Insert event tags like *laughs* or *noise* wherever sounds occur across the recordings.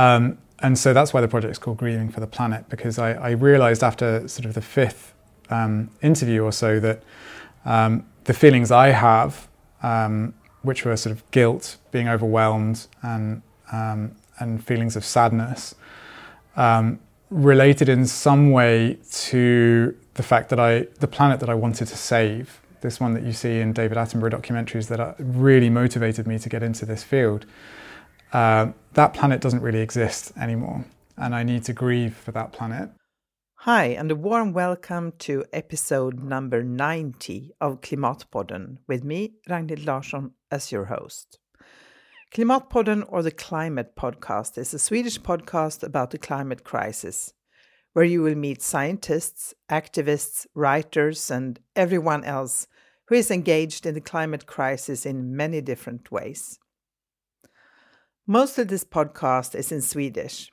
Um, and so that's why the project is called Grieving for the Planet, because I, I realized after sort of the fifth um, interview or so that um, the feelings I have, um, which were sort of guilt, being overwhelmed, and, um, and feelings of sadness, um, related in some way to the fact that I, the planet that I wanted to save, this one that you see in David Attenborough documentaries that really motivated me to get into this field uh, that planet doesn't really exist anymore, and I need to grieve for that planet. Hi, and a warm welcome to episode number 90 of Klimatpodden with me, Ragnhild Larsson, as your host. Klimatpodden, or the Climate Podcast, is a Swedish podcast about the climate crisis, where you will meet scientists, activists, writers, and everyone else who is engaged in the climate crisis in many different ways. Most of this podcast is in Swedish,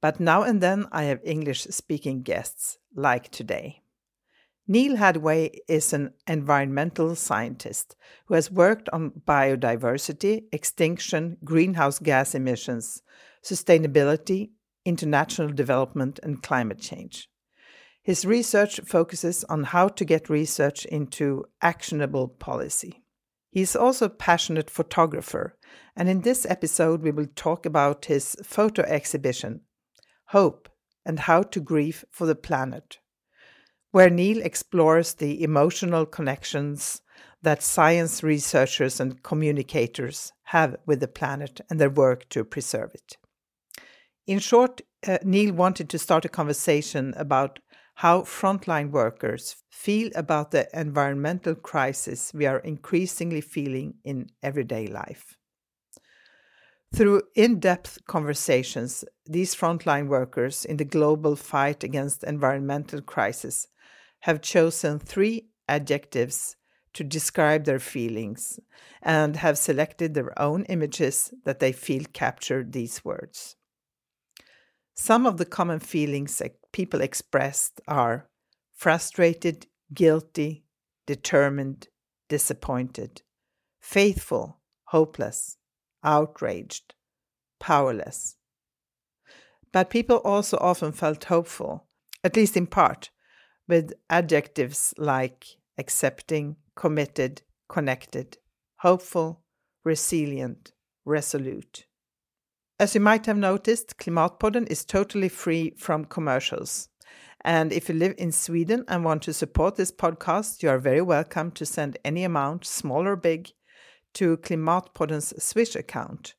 but now and then I have English speaking guests, like today. Neal Haddaway is an environmental scientist who has worked on biodiversity, extinction, greenhouse gas emissions, sustainability, international development, and climate change. His research focuses on how to get research into actionable policy. He is also a passionate photographer, and in this episode, we will talk about his photo exhibition, Hope and How to Grieve for the Planet, where Neal explores the emotional connections that science researchers and communicators have with the planet and their work to preserve it. In short, uh, Neal wanted to start a conversation about how frontline workers feel about the environmental crisis we are increasingly feeling in everyday life. Through in depth conversations, these frontline workers in the global fight against environmental crisis have chosen three adjectives to describe their feelings and have selected their own images that they feel capture these words. Some of the common feelings people expressed are frustrated, guilty, determined, disappointed, faithful, hopeless, outraged, powerless. But people also often felt hopeful, at least in part, with adjectives like accepting, committed, connected, hopeful, resilient, resolute. As you might have noticed, Klimatpodden is totally free from commercials. And if you live in Sweden and want to support this podcast, you are very welcome to send any amount, small or big, to Klimatpodden's Swish account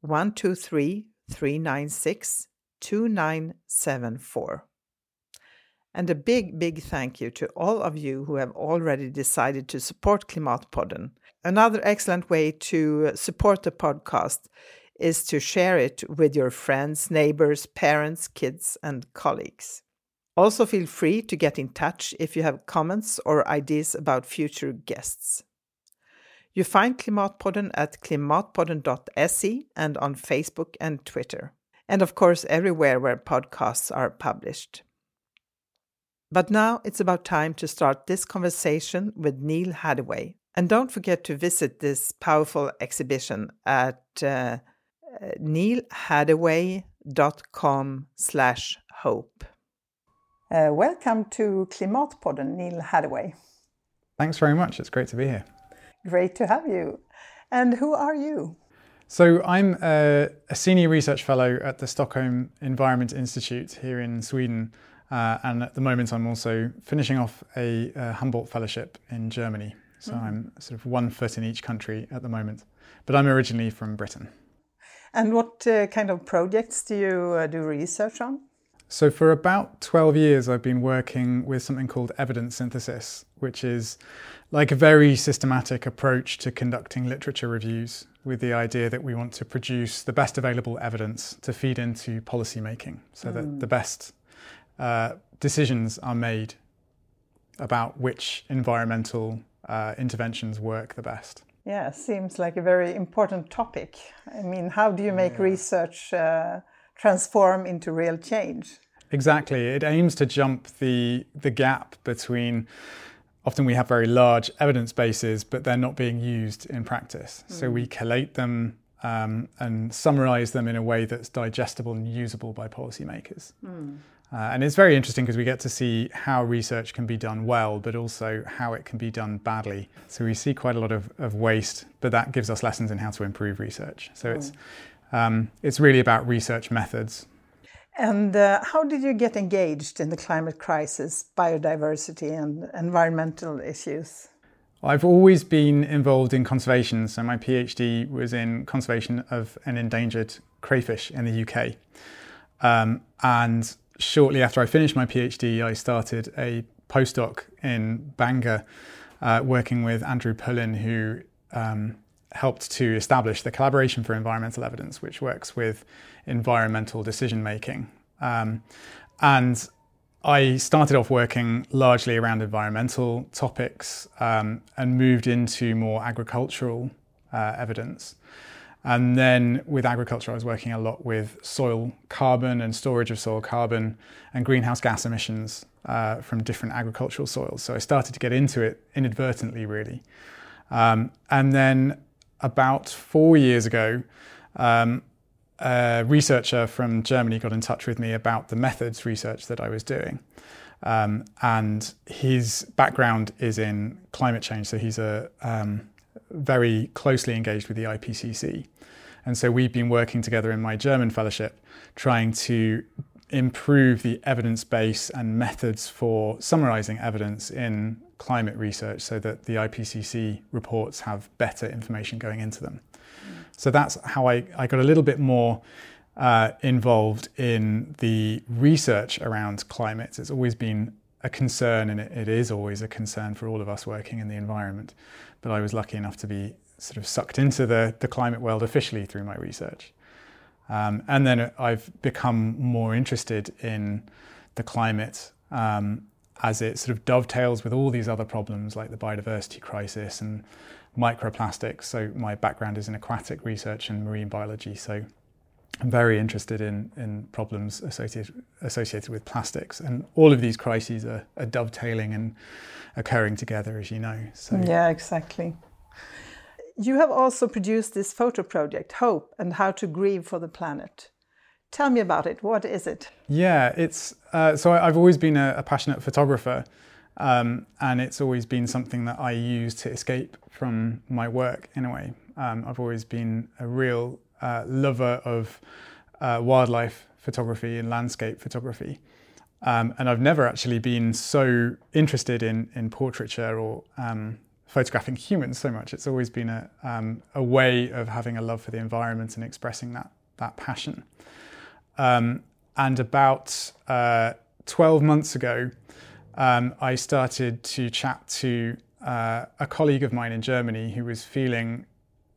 123 396 2974. And a big, big thank you to all of you who have already decided to support Klimatpodden. Another excellent way to support the podcast is to share it with your friends, neighbors, parents, kids, and colleagues. Also, feel free to get in touch if you have comments or ideas about future guests. You find Klimatpodden at klimatpodden.se and on Facebook and Twitter. And of course, everywhere where podcasts are published. But now it's about time to start this conversation with Neal Haddaway. And don't forget to visit this powerful exhibition at uh, nealhaddaway.com slash hope. Uh, welcome to Klimatpodden, Neal Haddaway. Thanks very much. It's great to be here. Great to have you. And who are you? So, I'm a, a senior research fellow at the Stockholm Environment Institute here in Sweden. Uh, and at the moment, I'm also finishing off a, a Humboldt Fellowship in Germany. So, mm-hmm. I'm sort of one foot in each country at the moment. But I'm originally from Britain. And what uh, kind of projects do you uh, do research on? So, for about 12 years, I've been working with something called evidence synthesis, which is like a very systematic approach to conducting literature reviews with the idea that we want to produce the best available evidence to feed into policy making so mm. that the best uh, decisions are made about which environmental uh, interventions work the best. Yeah, seems like a very important topic. I mean, how do you make yeah. research uh, transform into real change? Exactly. It aims to jump the the gap between often we have very large evidence bases, but they're not being used in practice. Mm. So we collate them um, and summarize them in a way that's digestible and usable by policymakers. Mm. Uh, and it's very interesting because we get to see how research can be done well, but also how it can be done badly. So we see quite a lot of, of waste, but that gives us lessons in how to improve research. So mm. it's, um, it's really about research methods. And uh, how did you get engaged in the climate crisis, biodiversity, and environmental issues? I've always been involved in conservation. So my PhD was in conservation of an endangered crayfish in the UK. Um, and shortly after I finished my PhD, I started a postdoc in Bangor, uh, working with Andrew Pullin, who um, helped to establish the Collaboration for Environmental Evidence, which works with environmental decision making. Um, and I started off working largely around environmental topics um, and moved into more agricultural uh, evidence. And then with agriculture, I was working a lot with soil carbon and storage of soil carbon and greenhouse gas emissions uh, from different agricultural soils. So I started to get into it inadvertently, really. Um, and then about four years ago, um, a researcher from Germany got in touch with me about the methods research that I was doing. Um, and his background is in climate change, so he's a um, very closely engaged with the IPCC. And so we've been working together in my German fellowship, trying to improve the evidence base and methods for summarizing evidence in climate research so that the IPCC reports have better information going into them. So that's how I, I got a little bit more uh, involved in the research around climate. It's always been a concern, and it, it is always a concern for all of us working in the environment. But I was lucky enough to be sort of sucked into the, the climate world officially through my research. Um, and then I've become more interested in the climate um, as it sort of dovetails with all these other problems like the biodiversity crisis and microplastics. So my background is in aquatic research and marine biology. So I'm very interested in, in problems associated, associated with plastics. And all of these crises are, are dovetailing and occurring together, as you know. So Yeah, exactly. You have also produced this photo project, Hope and How to Grieve for the Planet. Tell me about it. What is it? Yeah, it's uh, so I've always been a, a passionate photographer, um, and it's always been something that I use to escape from my work in a way. Um, I've always been a real uh, lover of uh, wildlife photography and landscape photography. Um, and I've never actually been so interested in, in portraiture or um, photographing humans so much. It's always been a, um, a way of having a love for the environment and expressing that, that passion. Um, and about uh, 12 months ago, um, I started to chat to uh, a colleague of mine in Germany who was feeling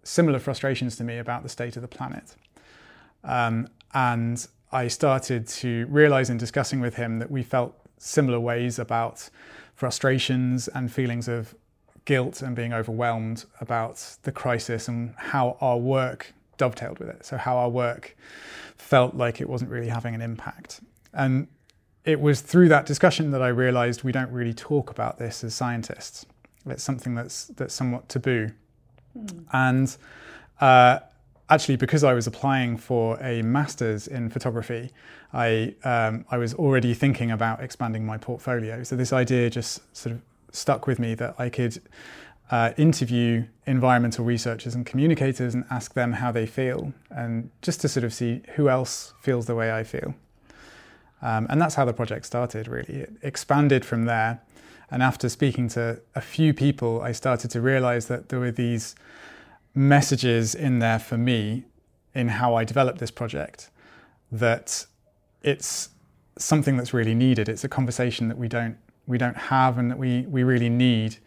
similar frustrations to me about the state of the planet. Um, and I started to realize in discussing with him that we felt similar ways about frustrations and feelings of guilt and being overwhelmed about the crisis and how our work dovetailed with it. So, how our work felt like it wasn't really having an impact. And it was through that discussion that I realized we don't really talk about this as scientists. It's something that's, that's somewhat taboo. Mm. And uh, actually, because I was applying for a master's in photography, I, um, I was already thinking about expanding my portfolio. So this idea just sort of stuck with me that I could uh, interview environmental researchers and communicators and ask them how they feel, and just to sort of see who else feels the way I feel. Um, and that's how the project started, really. It expanded from there. And after speaking to a few people, I started to realize that there were these messages in there for me in how I developed this project that it's something that's really needed. It's a conversation that we don't we don't have and that we, we really need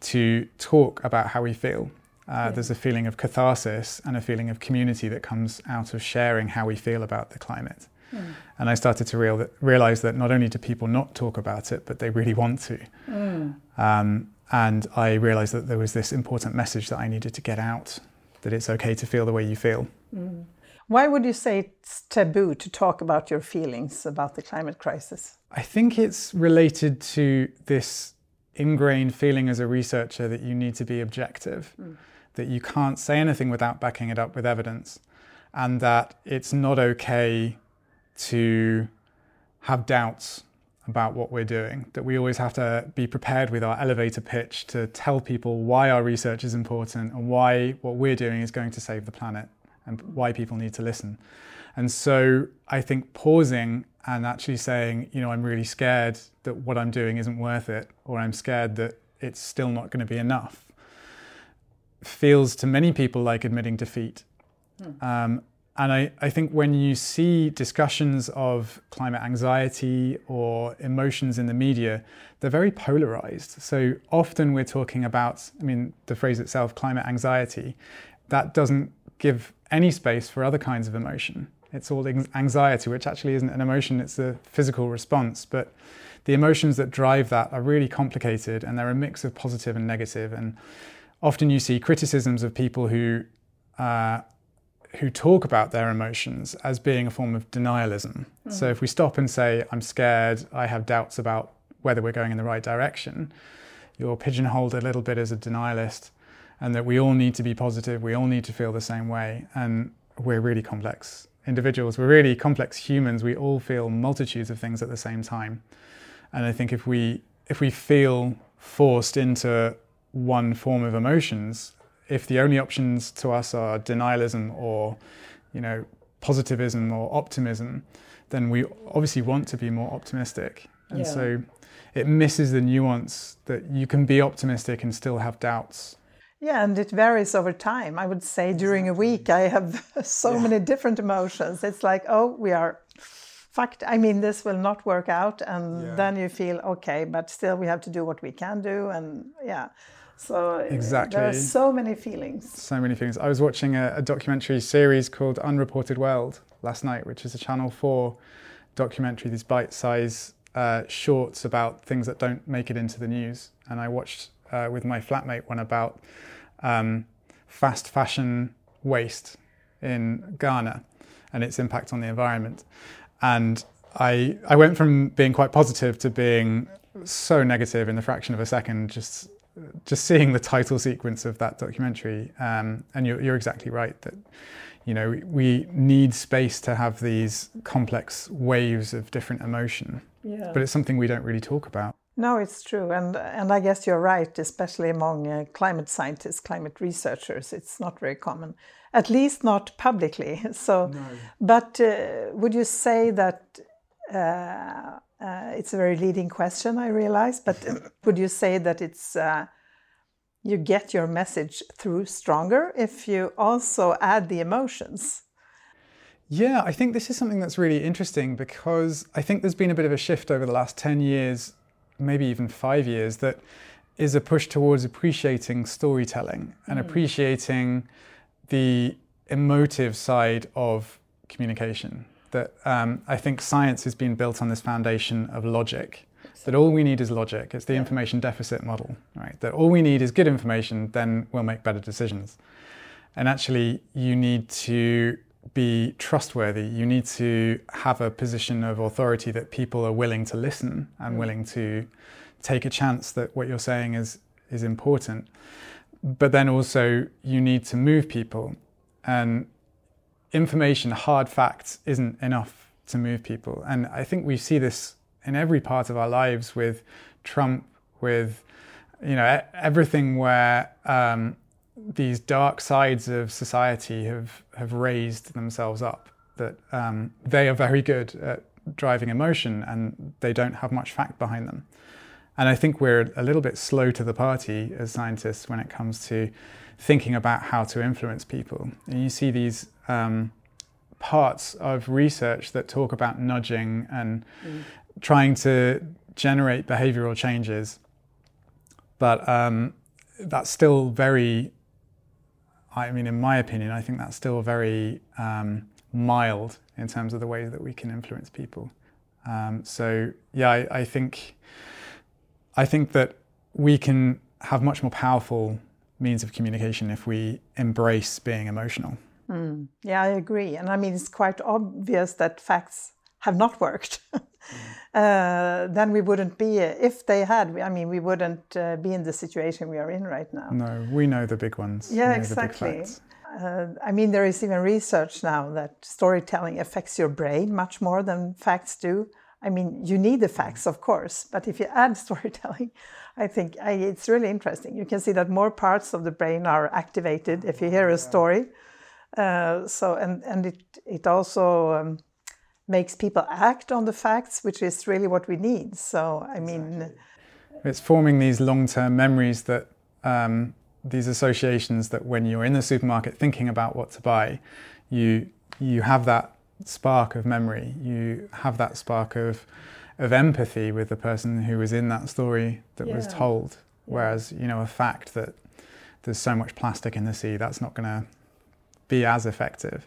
to talk about how we feel. Uh, yeah. There's a feeling of catharsis and a feeling of community that comes out of sharing how we feel about the climate. Mm. And I started to real, realize that not only do people not talk about it, but they really want to. Mm. Um, and I realized that there was this important message that I needed to get out that it's okay to feel the way you feel. Mm. Why would you say it's taboo to talk about your feelings about the climate crisis? I think it's related to this ingrained feeling as a researcher that you need to be objective. Mm. that you can't say anything without backing it up with evidence, and that it's not okay to have doubts about what we're doing, that we always have to be prepared with our elevator pitch to tell people why our research is important and why what we're doing is going to save the planet and why people need to listen. And so I think pausing and actually saying, you know, I'm really scared that what I'm doing isn't worth it, or I'm scared that it's still not going to be enough, feels to many people like admitting defeat. Hmm. Um, and I, I think when you see discussions of climate anxiety or emotions in the media, they're very polarized. So often we're talking about, I mean, the phrase itself, climate anxiety, that doesn't give any space for other kinds of emotion. It's all anxiety, which actually isn't an emotion, it's a physical response. But the emotions that drive that are really complicated and they're a mix of positive and negative. And often you see criticisms of people who uh, who talk about their emotions as being a form of denialism. Mm. So if we stop and say, I'm scared, I have doubts about whether we're going in the right direction, you're pigeonholed a little bit as a denialist, and that we all need to be positive, we all need to feel the same way, and we're really complex individuals, we're really complex humans, we all feel multitudes of things at the same time. And I think if we if we feel forced into one form of emotions, if the only options to us are denialism or, you know, positivism or optimism, then we obviously want to be more optimistic. And yeah. so it misses the nuance that you can be optimistic and still have doubts. Yeah, and it varies over time. I would say during a week I have *laughs* so yeah. many different emotions. It's like, oh, we are fucked. I mean, this will not work out. And yeah. then you feel, okay, but still we have to do what we can do. And yeah. So exactly, there are so many feelings. So many feelings. I was watching a, a documentary series called Unreported World last night, which is a Channel Four documentary. These bite-sized uh, shorts about things that don't make it into the news. And I watched uh, with my flatmate one about um, fast fashion waste in Ghana and its impact on the environment. And I I went from being quite positive to being so negative in the fraction of a second, just just seeing the title sequence of that documentary, um, and you're, you're, exactly right that you know we need space to have these complex waves of different emotion. Yeah. But it's something we don't really talk about. No, it's true, and and I guess you're right, especially among uh, climate scientists, climate researchers. It's not very common, at least not publicly. *laughs* So, no. but uh, would you say that? Uh, uh, it's a very leading question, I realize, but *laughs* would you say that it's uh, you get your message through stronger if you also add the emotions? Yeah, I think this is something that's really interesting because I think there's been a bit of a shift over the last 10 years, maybe even five years, that is a push towards appreciating storytelling and mm. appreciating the emotive side of communication that um, I think science has been built on this foundation of logic. That all we need is logic. It's the information deficit model, right? That all we need is good information, then we'll make better decisions. And actually, you need to be trustworthy. You need to have a position of authority that people are willing to listen and mm. willing to take a chance that what you're saying is is important. But then also you need to move people. And information, hard facts, isn't enough to move people. And I think we see this in every part of our lives with Trump, with you know everything where um, these dark sides of society have have raised themselves up. That um, they are very good at driving emotion, and they don't have much fact behind them. And I think we're a little bit slow to the party as scientists when it comes to thinking about how to influence people. And you see these um, parts of research that talk about nudging and mm. trying to generate behavioral changes. But um, that's still very, I mean, in my opinion, I think that's still very um, mild in terms of the ways that we can influence people. Um, so yeah, I, I, think I think that we can have much more powerful means of communication if we embrace being emotional. Mm, yeah, I agree. And I mean, it's quite obvious that facts have not worked. *laughs* uh, then we wouldn't be, if they had, I mean, we wouldn't uh, be in the situation we are in right now. No, we know the big ones. Yeah, exactly. Uh, I mean, there is even research now that storytelling affects your brain much more than facts do. I mean, you need the facts, of course, but if you *laughs* add storytelling, I think I, it's really interesting. You can see that more parts of the brain are activated if you hear a story. Uh, so, and and it it also um, makes people act on the facts, which is really what we need. So, I mean, it's forming these long-term memories that. Um, these associations that when you're in the supermarket thinking about what to buy, you you have that spark of memory. You have that spark of of empathy with the person who was in that story that yeah. was told. Whereas you know a fact that there's so much plastic in the sea, that's not going to be as effective.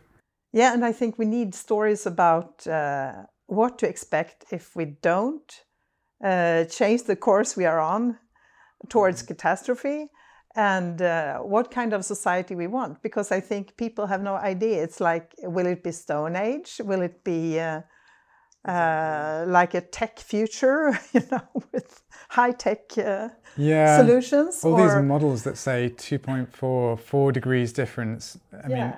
Yeah, and I think we need stories about uh, what to expect if we don't uh, change the course we are on towards mm-hmm. catastrophe and uh, what kind of society we want because i think people have no idea it's like will it be stone age will it be uh, like a tech future *laughs* you know with high tech uh, yeah. solutions all or... these models that say 2.4 4 degrees difference i yeah. mean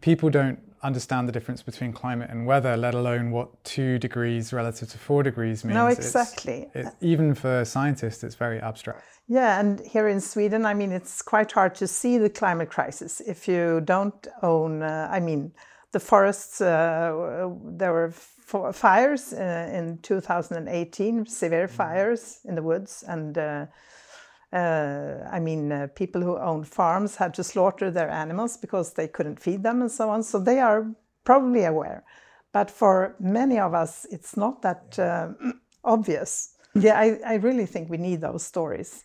people don't understand the difference between climate and weather, let alone what two degrees relative to four degrees means. No, exactly. It's, even for scientists, it's very abstract. Yeah, and here in Sweden, I mean, it's quite hard to see the climate crisis if you don't own, uh, I mean, the forests, uh, there were fires uh, in 2018, severe mm-hmm. fires in the woods, and uh, uh, I mean, uh, people who own farms had to slaughter their animals because they couldn't feed them and so on. So they are probably aware. But for many of us, it's not that uh, obvious. Yeah, I, I, really think we need those stories.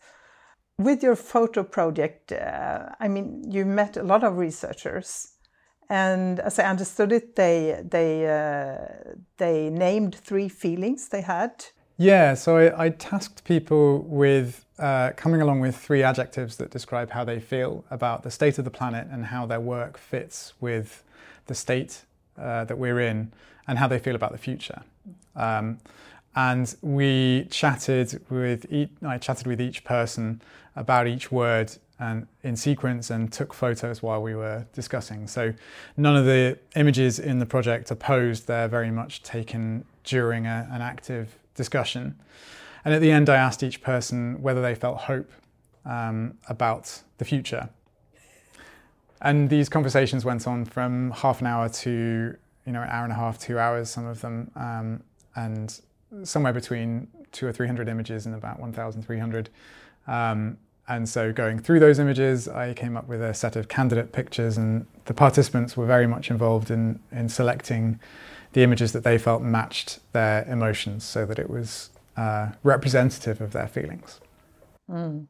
With your photo project, uh, I mean, you met a lot of researchers. And as I understood it, they, they, uh, they named three feelings they had. Yeah, so I, I tasked people with uh, coming along with three adjectives that describe how they feel about the state of the planet and how their work fits with the state uh, that we're in and how they feel about the future. Um, and we chatted with each, I chatted with each person about each word and in sequence and took photos while we were discussing. So none of the images in the project are posed; they're very much taken during a, an active discussion. And at the end, I asked each person whether they felt hope um, about the future. And these conversations went on from half an hour to you know an hour and a half, two hours, some of them, um, and somewhere between two or three hundred images and about 1,300. Um, and so going through those images, I came up with a set of candidate pictures, and the participants were very much involved in in selecting the images that they felt matched their emotions, so that it was uh, representative of their feelings. Mm.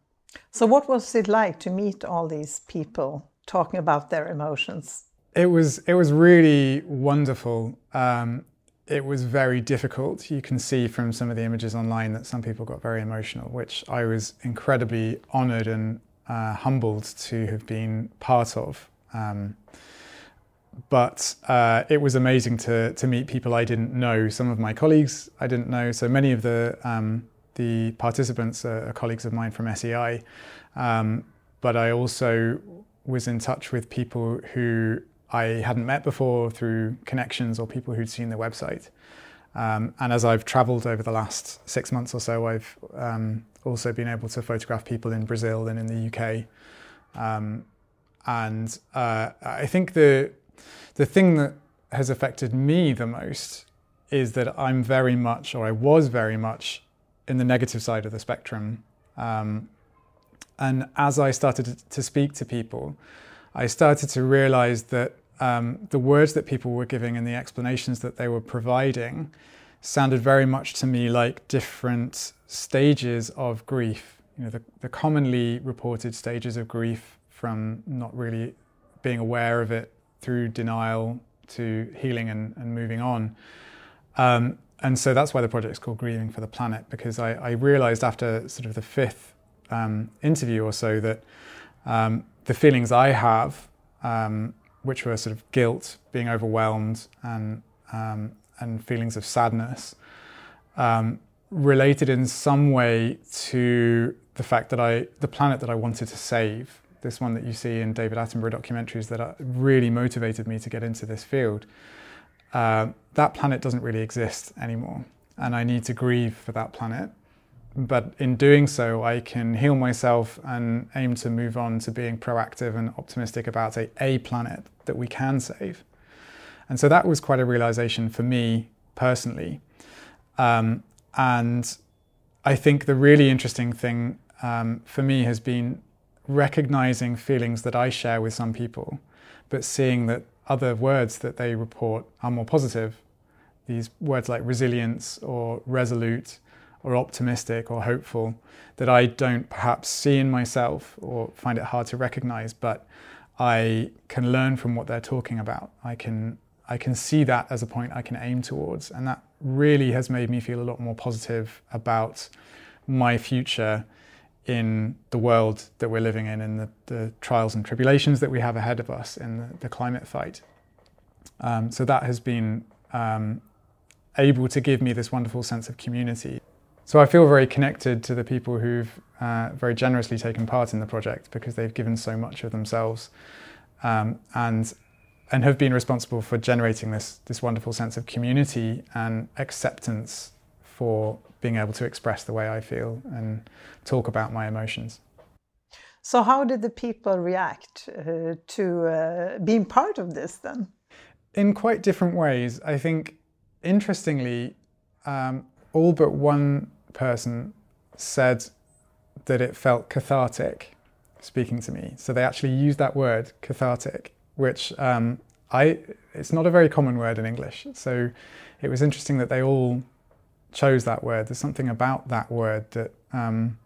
So, what was it like to meet all these people talking about their emotions? It was it was really wonderful. Um, it was very difficult. You can see from some of the images online that some people got very emotional, which I was incredibly honoured and uh, humbled to have been part of. Um, but uh, it was amazing to to meet people I didn't know. Some of my colleagues I didn't know. So many of the um, the participants are, colleagues of mine from SEI, um, but I also was in touch with people who I hadn't met before through connections or people who'd seen the website. Um, and as I've travelled over the last six months or so, I've um, also been able to photograph people in Brazil and in the UK. Um, and uh, I think the the thing that has affected me the most is that I'm very much, or I was very much, in the negative side of the spectrum. Um, and as I started to speak to people, I started to realize that um, the words that people were giving and the explanations that they were providing sounded very much to me like different stages of grief. You know, the, the commonly reported stages of grief from not really being aware of it through denial to healing and, and moving on. Um, and so that's why the project is called Grieving for the Planet, because I, I realized after sort of the fifth um, interview or so that um, the feelings I have, um, which were sort of guilt, being overwhelmed, and um, and feelings of sadness um, related in some way to the fact that I, the planet that I wanted to save, this one that you see in David Attenborough documentaries that really motivated me to get into this field, uh, that planet doesn't really exist anymore. And I need to grieve for that planet. But in doing so, I can heal myself and aim to move on to being proactive and optimistic about a, a planet that we can save. And so that was quite a realization for me personally. Um, and I think the really interesting thing um, for me has been recognizing feelings that I share with some people, but seeing that other words that they report are more positive. These words like resilience or resolute or optimistic or hopeful that I don't perhaps see in myself or find it hard to recognize, but I can learn from what they're talking about. I can I can see that as a point I can aim towards, and that really has made me feel a lot more positive about my future in the world that we're living in in the, the trials and tribulations that we have ahead of us in the, the climate fight. Um, so that has been um, able to give me this wonderful sense of community. So I feel very connected to the people who've uh, very generously taken part in the project because they've given so much of themselves um, and and have been responsible for generating this this wonderful sense of community and acceptance for being able to express the way I feel and talk about my emotions. So, how did the people react uh, to uh, being part of this then? In quite different ways. I think, interestingly, um, all but one person said that it felt cathartic speaking to me. So they actually used that word, cathartic, which um, I it's not a very common word in English. So it was interesting that they all chose that word. There's something about that word that um,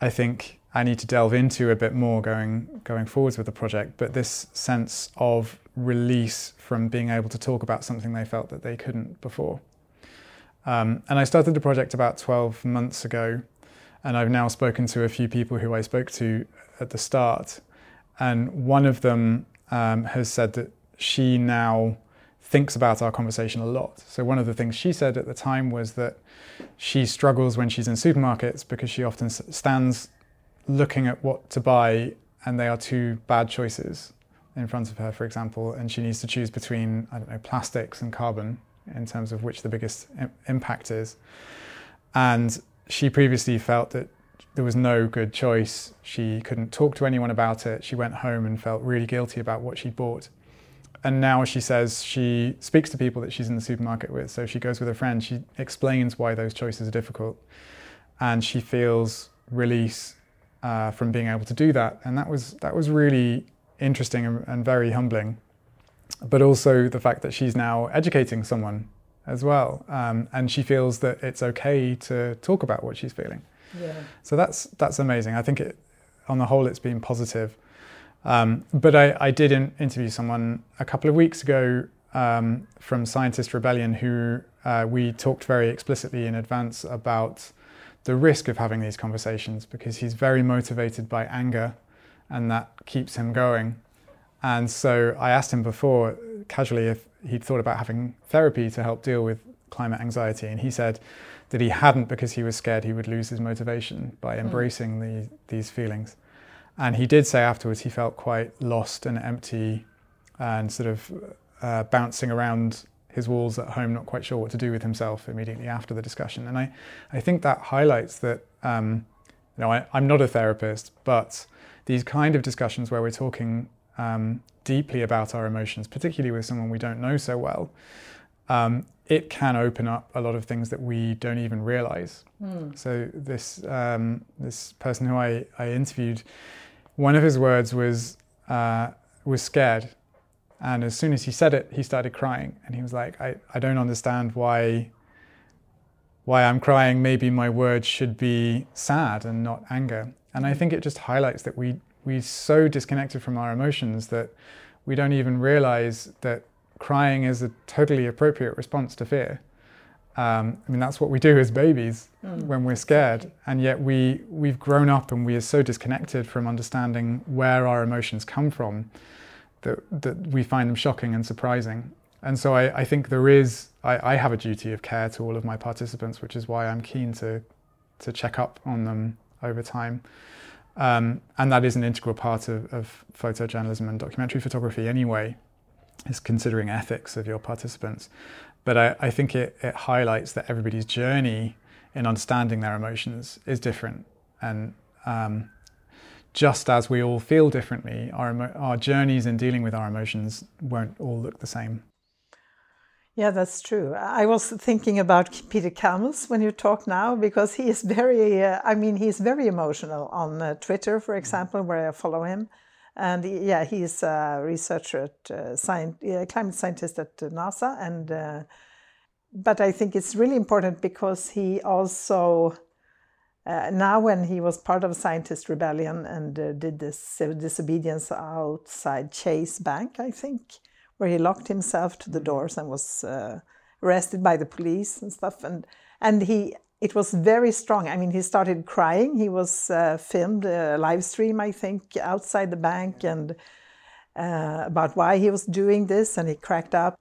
I think I need to delve into a bit more going going forwards with the project. But this sense of release from being able to talk about something they felt that they couldn't before. Um, and I started the project about 12 months ago, and I've now spoken to a few people who I spoke to at the start. And one of them um, has said that she now thinks about our conversation a lot. So, one of the things she said at the time was that she struggles when she's in supermarkets because she often stands looking at what to buy and they are two bad choices in front of her, for example, and she needs to choose between, I don't know, plastics and carbon in terms of which the biggest impact is. And she previously felt that there was no good choice. She couldn't talk to anyone about it. She went home and felt really guilty about what she'd bought. And now she says she speaks to people that she's in the supermarket with. So she goes with a friend, she explains why those choices are difficult. And she feels release uh, from being able to do that. And that was, that was really interesting and, and very humbling. But also the fact that she's now educating someone as well. Um, and she feels that it's okay to talk about what she's feeling. Yeah. So that's that's amazing. I think it, on the whole, it's been positive. Um, but I, I did in, interview someone a couple of weeks ago um, from Scientist Rebellion who uh, we talked very explicitly in advance about the risk of having these conversations because he's very motivated by anger and that keeps him going. And so I asked him before, casually, if he'd thought about having therapy to help deal with climate anxiety. And he said that he hadn't because he was scared he would lose his motivation by hmm. embracing mm. the, these feelings. And he did say afterwards he felt quite lost and empty and sort of uh, bouncing around his walls at home, not quite sure what to do with himself immediately after the discussion. And I, I think that highlights that, um, you know, I, I'm not a therapist, but these kind of discussions where we're talking um, deeply about our emotions, particularly with someone we don't know so well, um, it can open up a lot of things that we don't even realize. Mm. So this um, this person who I, I interviewed, one of his words was uh, was scared, and as soon as he said it, he started crying, and he was like, I, I don't understand why why I'm crying. Maybe my words should be sad and not anger. And I think it just highlights that we we're so disconnected from our emotions that we don't even realize that crying is a totally appropriate response to fear. Um, I mean, that's what we do as babies mm. when we're scared, and yet we we've grown up and we are so disconnected from understanding where our emotions come from that that we find them shocking and surprising. and so I, I think there is, I, I, have a duty of care to all of my participants, which is why I'm keen to, to check up on them over time. Um, and that is an integral part of, of photojournalism and documentary photography anyway, is considering ethics of your participants. But I, I think it, it highlights that everybody's journey in understanding their emotions is different. And um, just as we all feel differently, our, our journeys in dealing with our emotions won't all look the same. Yeah, that's true. I was thinking about Peter Kalmus when you talk now because he is very, uh, I mean, he's very emotional on uh, Twitter, for example, where I follow him. And yeah, he's a researcher at uh, science, climate scientist at NASA. And uh, but I think it's really important because he also uh, now when he was part of Scientist Rebellion and uh, did this disobedience outside Chase Bank, I think, where he locked himself to the doors and was uh, arrested by the police and stuff, and and he it was very strong. I mean, he started crying. He was uh, filmed a live stream, I think, outside the bank and uh, about why he was doing this, and he cracked up.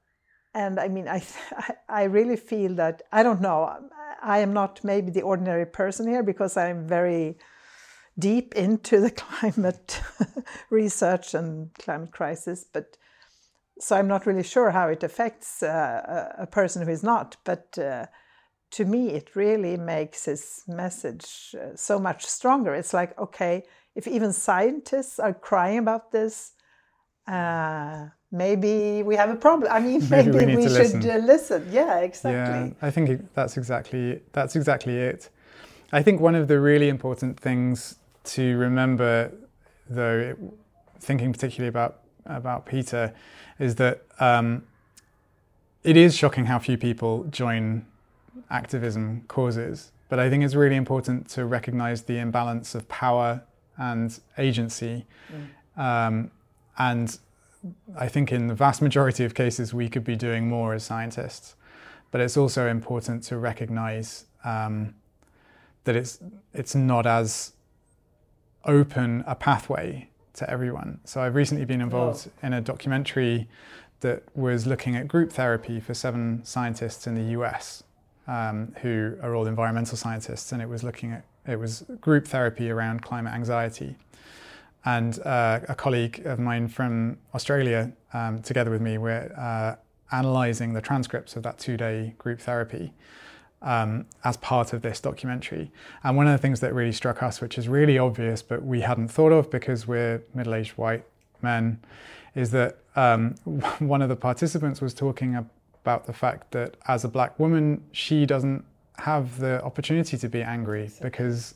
And I mean, I *laughs* I really feel that I don't know I am not maybe the ordinary person here because I'm very deep into the *laughs* climate *laughs* research and climate crisis, but so I'm not really sure how it affects uh, a person who is not. But uh, to me, it really makes his message uh, so much stronger. It's like, okay, if even scientists are crying about this, uh, maybe we have a problem. I mean, *laughs* maybe, maybe we, we should listen. Uh, listen. Yeah, exactly. Yeah, I think that's exactly that's exactly it. I think one of the really important things to remember, though, thinking particularly about about Peter, is that um, it is shocking how few people join activism causes. But I think it's really important to recognize the imbalance of power and agency. Mm. Um, and I think in the vast majority of cases, we could be doing more as scientists. But it's also important to recognize um, that it's, it's not as open a pathway to everyone. So I've recently been involved in a documentary that was looking at group therapy for seven scientists in the US um, who are all environmental scientists, and it was looking at it was group therapy around climate anxiety. And uh, a colleague of mine from Australia, um, together with me, we're uh, analysing the transcripts of that two-day group therapy um, as part of this documentary. And one of the things that really struck us, which is really obvious but we hadn't thought of because we're middle-aged white men, is that um, *laughs* one of the participants was talking about the fact that as a black woman, she doesn't have the opportunity to be angry because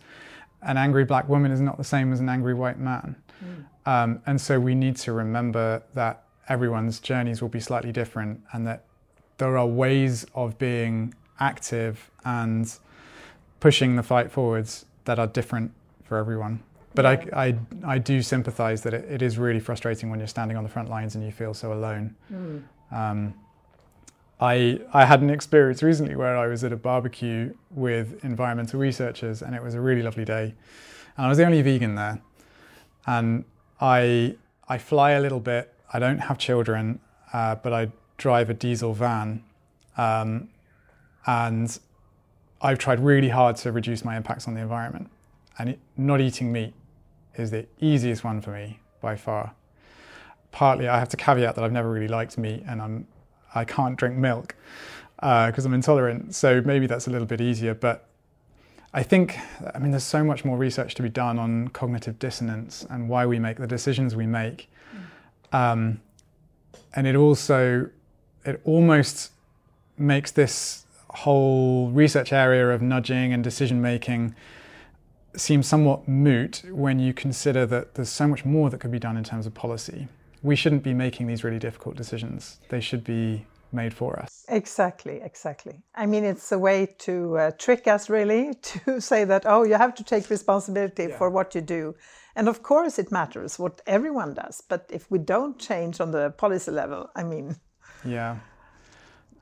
an angry black woman is not the same as an angry white man. Mm. Um, and so we need to remember that everyone's journeys will be slightly different and that there are ways of being active and pushing the fight forwards that are different for everyone. But. I, I, I, do sympathize that it, it is really frustrating when you're standing on the front lines and you feel so alone. Mm. Um, I, I had an experience recently where I was at a barbecue with environmental researchers and it was a really lovely day. And I was the only vegan there. And I, I fly a little bit. I don't have children, uh, but I drive a diesel van. Um, and I've tried really hard to reduce my impacts on the environment. And it, not eating meat is the easiest one for me by far. Partly, I have to caveat that I've never really liked meat and I'm, I can't drink milk because uh, I'm intolerant. So maybe that's a little bit easier. But I think, I mean, there's so much more research to be done on cognitive dissonance and why we make the decisions we make. Mm. Um, and it also, it almost makes this whole research area of nudging and decision making seems somewhat moot when you consider that there's so much more that could be done in terms of policy. We shouldn't be making these really difficult decisions. They should be made for us. Exactly, exactly. I mean, it's a way to uh, trick us, really, *laughs* to say that, oh, you have to take responsibility yeah. for what you do. And of course, it matters what everyone does. But if we don't change on the policy level, I mean. Yeah.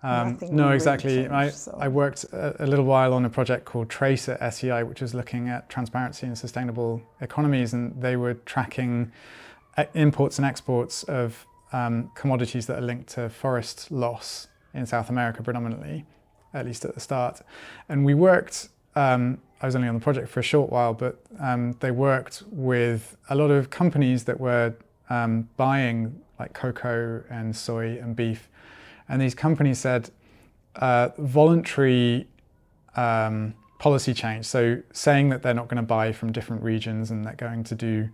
Um, no, exactly. So. I worked a, a, little while on a project called Trase at SEI, which was looking at transparency and sustainable economies, and they were tracking uh, imports and exports of um, commodities that are linked to forest loss in South America predominantly, at least at the start. And we worked, um, I was only on the project for a short while, but um, they worked with a lot of companies that were um, buying like cocoa and soy and beef. And these companies said uh, voluntary um, policy change, so saying that they're not going to buy from different regions and they're going to do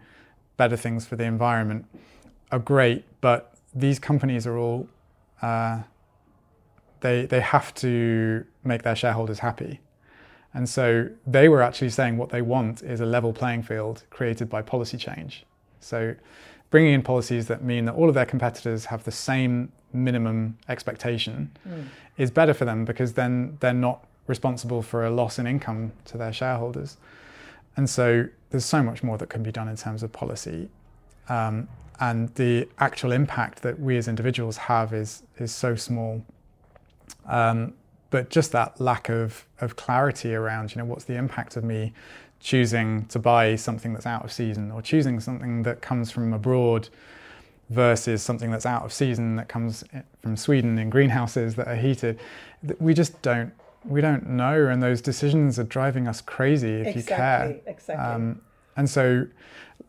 better things for the environment are great, but these companies are all uh, they they have to make their shareholders happy, and so they were actually saying what they want is a level playing field created by policy change. So, bringing in policies that mean that all of their competitors have the same minimum expectation mm. is better for them because then they're not responsible for a loss in income to their shareholders. And so there's so much more that can be done in terms of policy. Um, and the actual impact that we as individuals have is is so small. Um, but just that lack of of clarity around, you know, what's the impact of me choosing to buy something that's out of season or choosing something that comes from abroad versus something that's out of season that comes from Sweden in greenhouses that are heated. We just don't we don't know, and those decisions are driving us crazy if exactly, you care. Exactly. Um, and so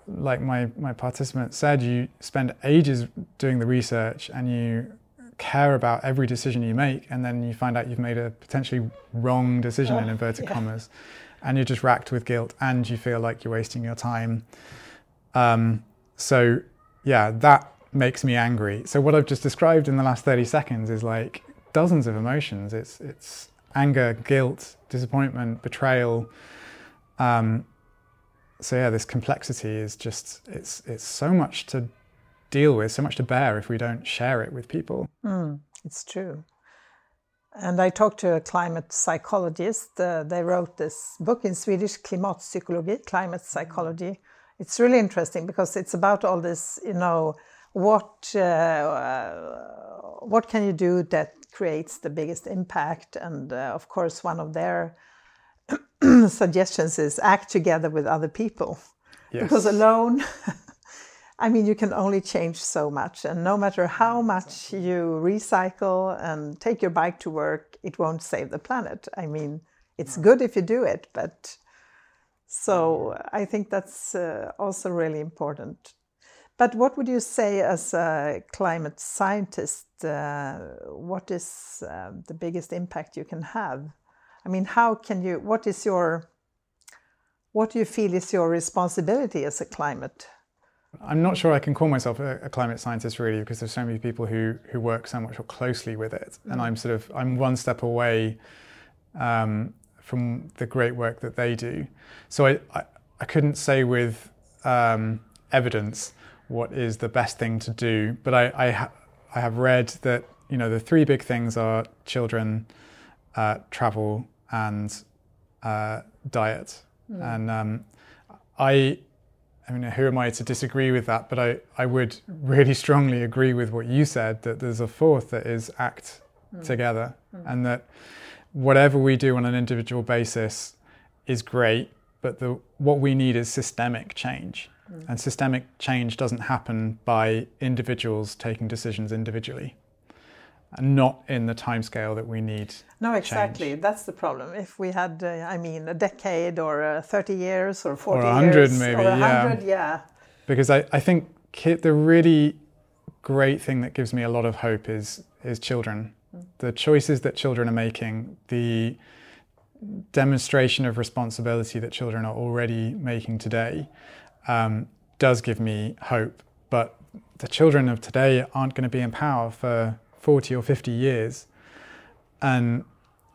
like my, my participant said, you spend ages doing the research and you care about every decision you make, and then you find out you've made a potentially wrong decision oh, in *laughs* inverted yeah. commas, and you're just racked with guilt, and you feel like you're wasting your time. Um, so, yeah, that makes me angry. So, what I've just described in the last 30 seconds is like dozens of emotions. It's it's anger, guilt, disappointment, betrayal. Um, so yeah, this complexity is just it's it's so much to deal with, so much to bear if we don't share it with people. Mm, it's true. And I talked to a climate psychologist. Uh, they wrote this book in Swedish, Klimatpsykologi, Climate Psychology. It's really interesting because it's about all this, you know, what uh, uh, what can you do that creates the biggest impact? And uh, of course, one of their *clears throat* suggestions is act together with other people. Yes. Because alone, *laughs* I mean, you can only change so much. And no matter how much you recycle and take your bike to work, it won't save the planet. I mean, it's good if you do it, but so I think that's uh, also really important. But what would you say as a climate scientist? Uh, what is uh, the biggest impact you can have? I mean, how can you, what is your, what do you feel is your responsibility as a climate? I'm not sure I can call myself a, a climate scientist really because there's so many people who, who work so much more closely with it. Mm. And I'm sort of, I'm one step away um, from the great work that they do. So I, I, I couldn't say with um, evidence what is the best thing to do, but I, I, ha- I have read that, you know, the three big things are children, uh, travel, and uh, diet. Mm. And um, I, I mean, who am I to disagree with that? But I, I would really strongly agree with what you said that there's a fourth that is act mm. together, mm. and that whatever we do on an individual basis is great, but the, what we need is systemic change. Hmm. And systemic change doesn't happen by individuals taking decisions individually not in the timescale that we need. No, exactly. Change. That's the problem. If we had, uh, I mean, a decade or uh, 30 years or 40 or 100 years, maybe, or 100, yeah. yeah. Because I, I think the really great thing that gives me a lot of hope is is children. The choices that children are making, the demonstration of responsibility that children are already making today, um, does give me hope. But the children of today aren't going to be in power for 40 or 50 years. And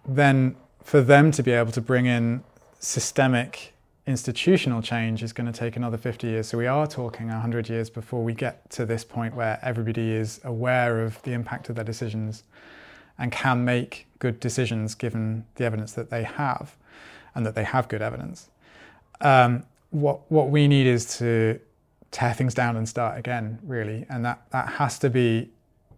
then for them to be able to bring in systemic institutional change is going to take another 50 years. So we are talking 100 years before we get to this point where everybody is aware of the impact of their decisions and can make good decisions given the evidence that they have and that they have good evidence. Um, what, what we need is to tear things down and start again, really. And that, that has to be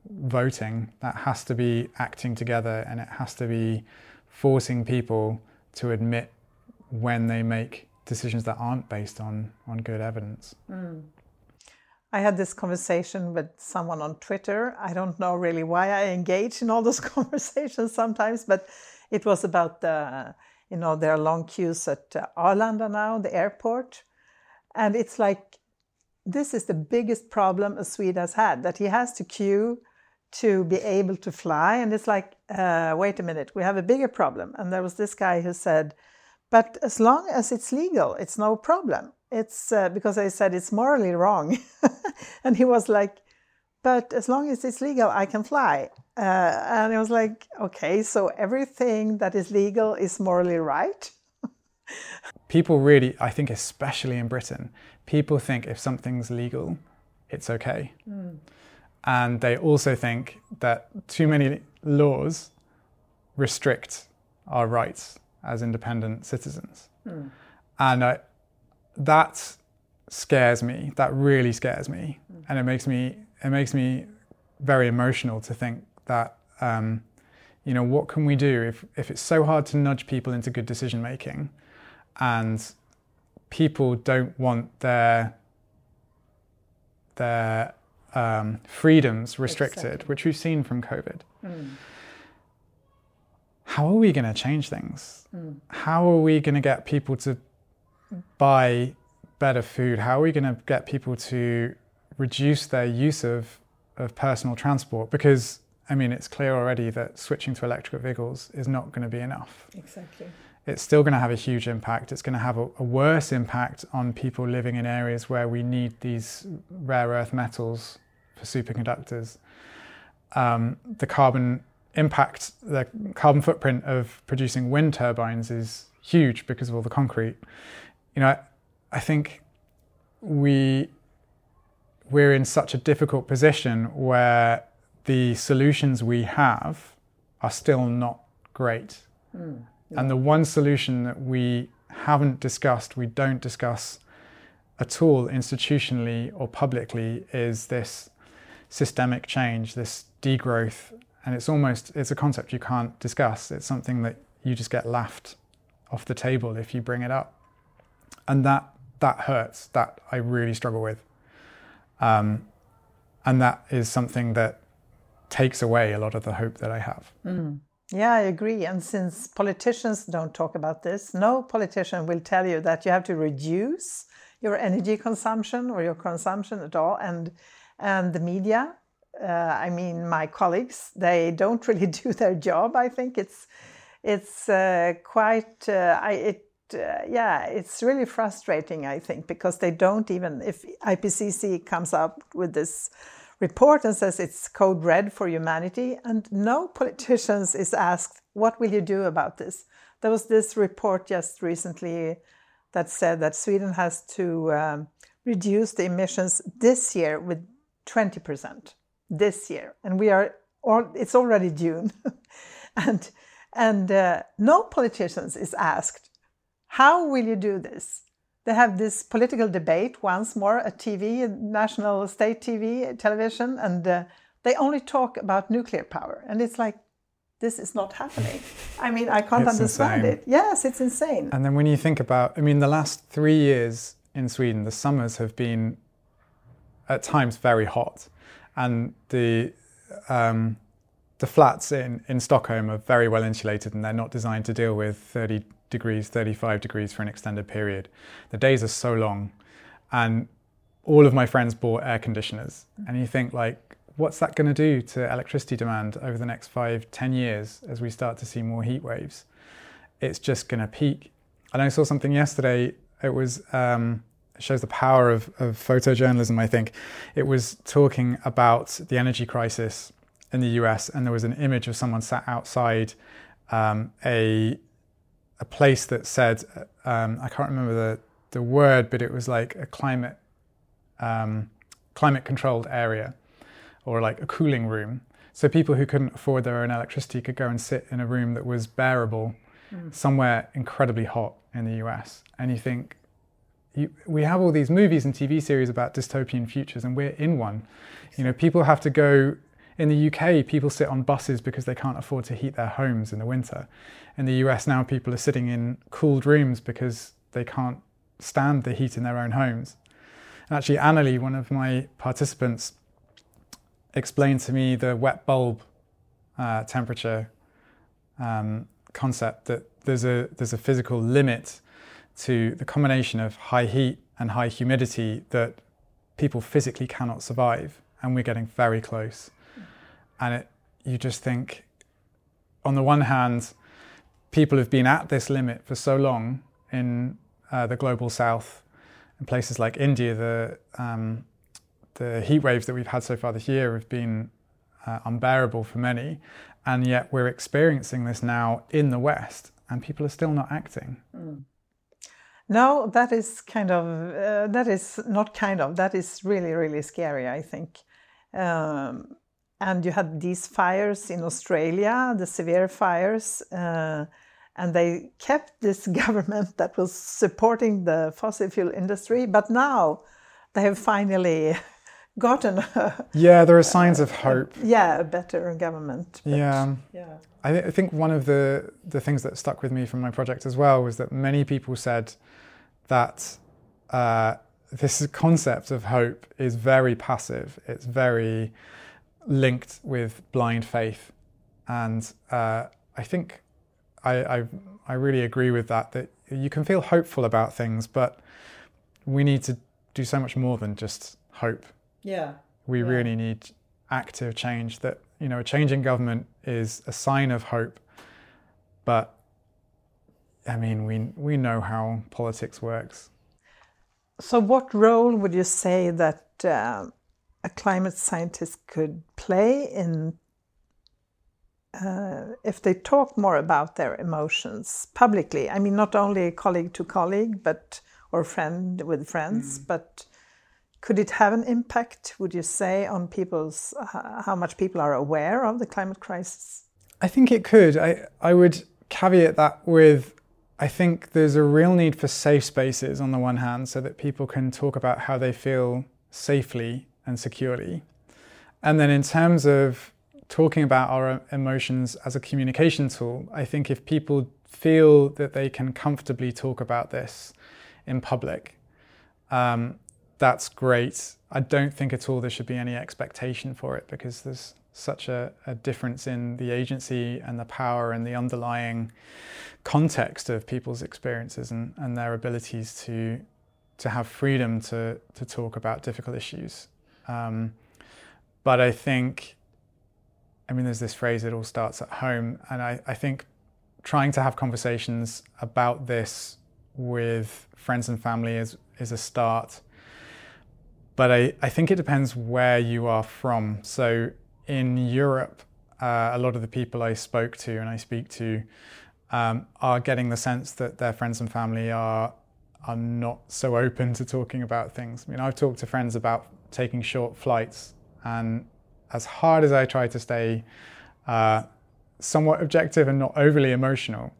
voting, that has to be acting together and it has to be forcing people to admit when they make decisions that aren't based on, on good evidence. Mm. I had this conversation with someone on Twitter. I don't know really why I engage in all those *laughs* conversations sometimes, but it was about the, you know, there are long queues at uh, Arlanda now, the airport. And it's like, this is the biggest problem a Swede has had, that he has to queue to be able to fly. And it's like, uh, wait a minute, we have a bigger problem. And there was this guy who said, but as long as it's legal, it's no problem it's uh, because I said it's morally wrong. *laughs* and he was like, but as long as it's legal, I can fly. Uh, and I was like, okay, so everything that is legal is morally right. *laughs* people really, I think, especially in Britain, people think if something's legal, it's okay. Mm. And they also think that too many laws restrict our rights as independent citizens. Mm. And I, that scares me. That really scares me, mm. and it makes me it makes me very emotional to think that um, you know what can we do if if it's so hard to nudge people into good decision making, and people don't want their their um, freedoms restricted, exactly. which we've seen from COVID. Mm. How are we going to change things? Mm. How are we going to get people to buy better food? How are we going to get people to reduce their use of, of personal transport? Because, I mean, it's clear already that switching to electric vehicles is not going to be enough. Exactly. It's still going to have a huge impact. It's going to have a, a worse impact on people living in areas where we need these rare earth metals for superconductors. Um, the carbon impact, the carbon footprint of producing wind turbines is huge because of all the concrete you know, I, I think we we're in such a difficult position where the solutions we have are still not great. Mm, yeah. And the one solution that we haven't discussed, we don't discuss at all institutionally or publicly is this systemic change, this degrowth. And it's almost it's a concept you can't discuss. It's something that you just get laughed off the table if you bring it up and that that hurts. That I really struggle with, um, and that is something that takes away a lot of the hope that I have. Mm. Yeah, I agree. And since politicians don't talk about this, no politician will tell you that you have to reduce your energy consumption or your consumption at all. And and the media, uh, I mean, my colleagues, they don't *laughs* really do their job. I think it's it's uh, quite. Uh, I, it uh, yeah, it's really frustrating, I think, because they don't even, if IPCC comes up with this report and says it's code red for humanity, and no *laughs* politicians is asked, what will you do about this? There was this report just recently that said that Sweden has to um, reduce the emissions this year with 20% this year. And we are, or it's already June. *laughs* and and uh, no politicians is asked how will you do this? They have this political debate once more at TV, national state TV, television, and uh, they only talk about nuclear power. And it's like, this is not happening. *laughs* I mean, I can't it's understand insane. it. Yes, it's insane. And then when you think about, I mean, the last three years in Sweden, the summers have been at times very hot. And the, um, the flats in, in Stockholm are very well insulated and they're not designed to deal with 30 degrees, 35 degrees for an extended period. The days are so long. And all of my friends bought air conditioners. And you think, like, what's that going to do to electricity demand over the next five, ten years as we start to see more heat waves? It's just going to peak. And I saw something yesterday. It was um, shows the power of, of photojournalism. I think it was talking about the energy crisis in the US, and there was an image of someone sat outside um, a a place that said um, I can't remember the the word, but it was like a climate um, climate controlled area or like a cooling room. So people who couldn't afford their own electricity could go and sit in a room that was bearable mm. somewhere incredibly hot in the US. And you think, you, we have all these movies and TV series about dystopian futures, and we're in one. You know, people have to go in the UK, people sit on buses because they can't afford to heat their homes in the winter. In the US now, people are sitting in cooled rooms because they can't stand the heat in their own homes. And actually, Annalie, one of my participants, explained to me the wet bulb uh, temperature um, concept that there's a there's a physical limit to the combination of high heat and high humidity that people physically cannot survive, and we're getting very close. And it, you just think, on the one hand, people have been at this limit for so long in uh, the global south, in places like India, the um, the heat waves that we've had so far this year have been uh, unbearable for many, and yet we're experiencing this now in the West, and people are still not acting. Mm. No, that is kind of uh, that is not kind of that is really really scary. I think. Um, and you had these fires in Australia, the severe fires, uh, and they kept this *laughs* government that was supporting the fossil fuel industry. But now they have finally gotten a, yeah there are signs of hope yeah a better government but, yeah. yeah. I, th- I, think one of the the things that stuck with me from my project as well was that many people said that uh, this concept of hope is very passive. It's very linked with blind faith. And uh, i think I, I i really agree with that that you can feel hopeful about things but we need to do so much more than just hope yeah. We yeah. really need active change that, you know, a change in government is a sign of hope. But I mean, we, we know how politics works. So, what role would you say that uh, a climate scientist could play in uh, if they talk more about their emotions publicly? I mean, not only colleague to colleague, but or friend with friends, mm. but could it have an impact, would you say, on people's uh, how much people are aware of the climate crisis? I think it could. I, I would caveat that with I think there's a real need for safe spaces on the one hand, so that people can talk about how they feel safely and securely. And then in terms of talking about our emotions as a communication tool, I think if people feel that they can comfortably talk about this in public, um, that's great. I don't think at all there should be any expectation for it because there's such a, a, difference in the agency and the power and the underlying context of people's experiences and, and their abilities to to have freedom to to talk about difficult issues. Um, but I think, I mean, there's this phrase, it all starts at home. And I, I think trying to have conversations about this with friends and family is, is a start. But I, I think it depends where you are from. So in Europe, uh, a lot of the people I spoke to and I speak to um, are getting the sense that their friends and family are are not so open to talking about things. I mean, I've talked to friends about taking short flights, and as hard as I try to stay uh, somewhat objective and not overly emotional,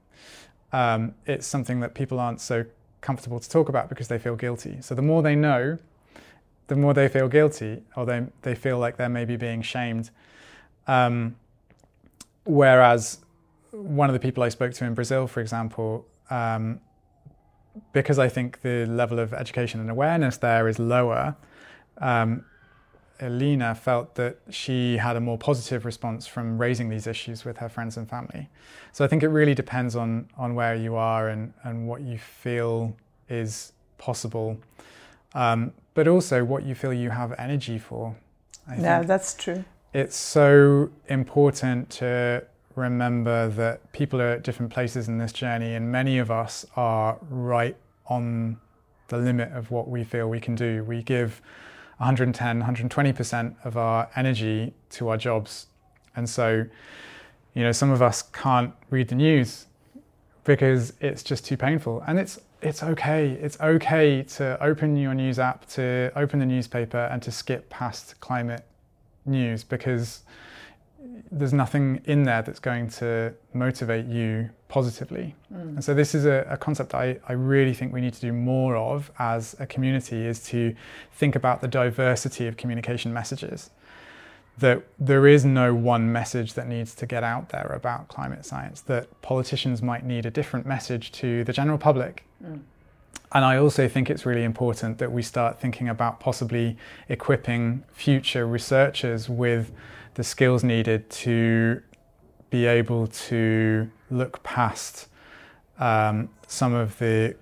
um, it's something that people aren't so comfortable to talk about because they feel guilty. So the more they know, the more they feel guilty or they, they feel like they're maybe being shamed. Um, whereas one of the people I spoke to in Brazil, for example, um, because I think the level of education and awareness there is lower, um, Elena felt that she had a more positive response from raising these issues with her friends and family. So I think it really depends on on where you are and, and what you feel is possible. Um, but also what you feel you have energy for. I yeah, that's true. It's so important to remember that people are at different places in this journey, and many of us are right on the limit of what we feel we can do. We give 110, 120% of our energy to our jobs. And so, you know, some of us can't read the news because it's just too painful. And it's it's okay. It's okay to open your news app, to open the newspaper, and to skip past climate news because there's nothing in there that's going to motivate you positively. Mm. And so this is a, a, concept I, I really think we need to do more of as a community is to think about the diversity of communication messages. That there is no one message that needs to get out there about climate science, that politicians might need a different message to the general public. Mm. and I also think it's really important that we start thinking about possibly equipping future researchers with the skills needed to be able to look past um, some of the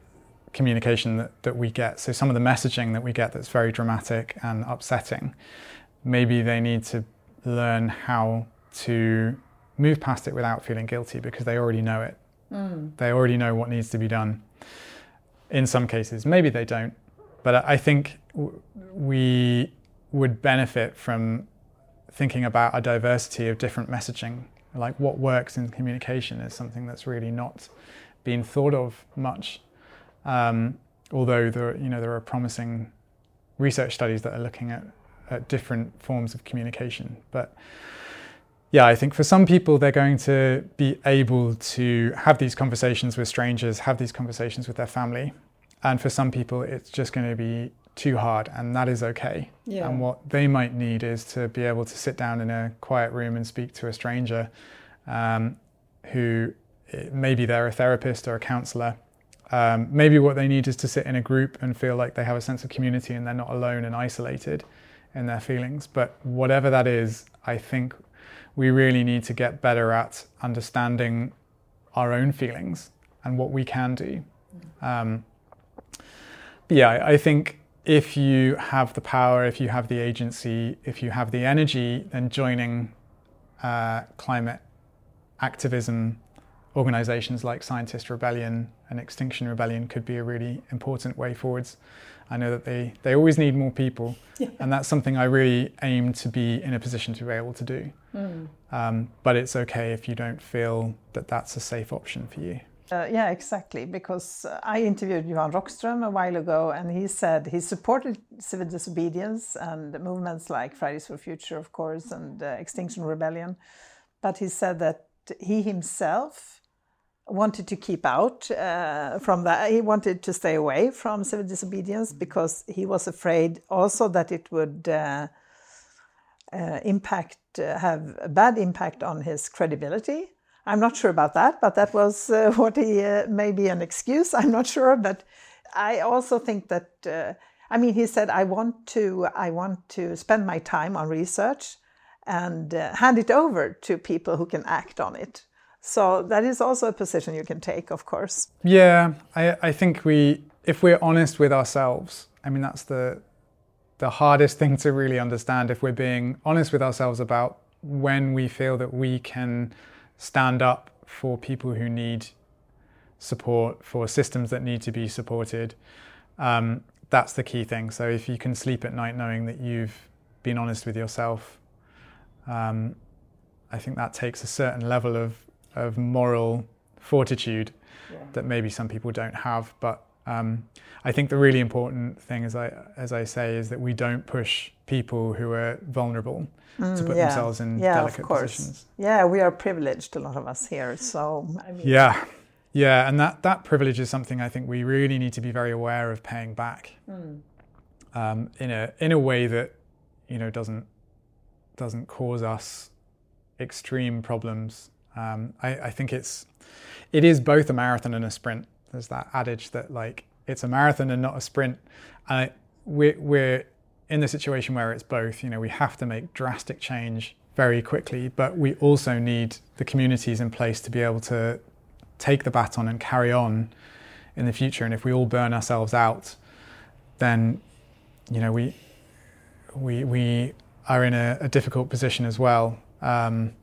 communication that, that we get. So, some of the messaging that we get that's very dramatic and upsetting, maybe they need to learn how to move past it without feeling guilty because they already know it. Mm. They already know what needs to be done. In some cases, maybe they don't. But I think we would benefit from thinking about a diversity of different messaging. Like what works in communication is something that's really not being thought of much. Um, although there, you know, there are promising research studies that are looking at, at different forms of communication. But yeah, I think for some people, they're going to be able to have these conversations with strangers, have these conversations with their family. And for some people, it's just going to be too hard, and that is okay. Yeah. And what they might need is to be able to sit down in a quiet room and speak to a stranger um, who maybe they're a therapist or a counselor. Um, maybe what they need is to sit in a group and feel like they have a sense of community and they're not alone and isolated in their feelings. But whatever that is, I think we really need to get better at understanding our own feelings and what we can do. Um, yeah, I think if you have the power, if you have the agency, if you have the energy, then joining uh, climate activism organizations like Scientist Rebellion and Extinction Rebellion could be a really important way forwards. I know that they, they always need more people, yeah. and that's something I really aim to be in a position to be able to do. Mm. Um, but it's okay if you don't feel that that's a safe option for you. Uh, yeah, exactly. Because uh, I interviewed Johan Rockström a while ago, and he said he supported civil disobedience and movements like Fridays for Future, of course, and uh, Extinction Rebellion. But he said that he himself wanted to keep out uh, from that. He wanted to stay away from civil disobedience because he was afraid also that it would uh, uh, impact, have a bad impact on his credibility I'm not sure about that, but that was uh, *laughs* what he uh, maybe an excuse. I'm not sure, but I also think that uh, I mean he said I want to I want to spend my time on research and uh, hand it over to people who can act on it. So that is also a position you can take, of course. Yeah, I, I think we if we're honest with ourselves, I mean that's the the hardest *laughs* thing to really understand if we're being honest with ourselves about when we feel that we can stand up for people who need support, for systems that need to be supported. Um, that's the key thing. So if you can sleep at night knowing that you've been honest with yourself, um, I think that takes a certain level of, of moral fortitude yeah. that maybe some people don't have. But um, I think the really important thing, as I as I say, is that we don't push people who are vulnerable mm, to put yeah. themselves in yeah, delicate positions. Yeah, we are privileged, a lot of us here. So I mean, yeah, yeah, and that that privilege is something I think we really need to be very aware of paying back mm. um, in a in a way that you know doesn't doesn't cause us extreme problems. Um, I, I think it's it is both a marathon and a sprint there's that adage that like it's a marathon and not a sprint. We're, we're in the situation where it's both. You know, we have to make drastic change very quickly, but we also need the communities in place to be able to take the baton and carry on in the future. And if we all burn ourselves out, then you know we we we are in a, a difficult position as well. Um,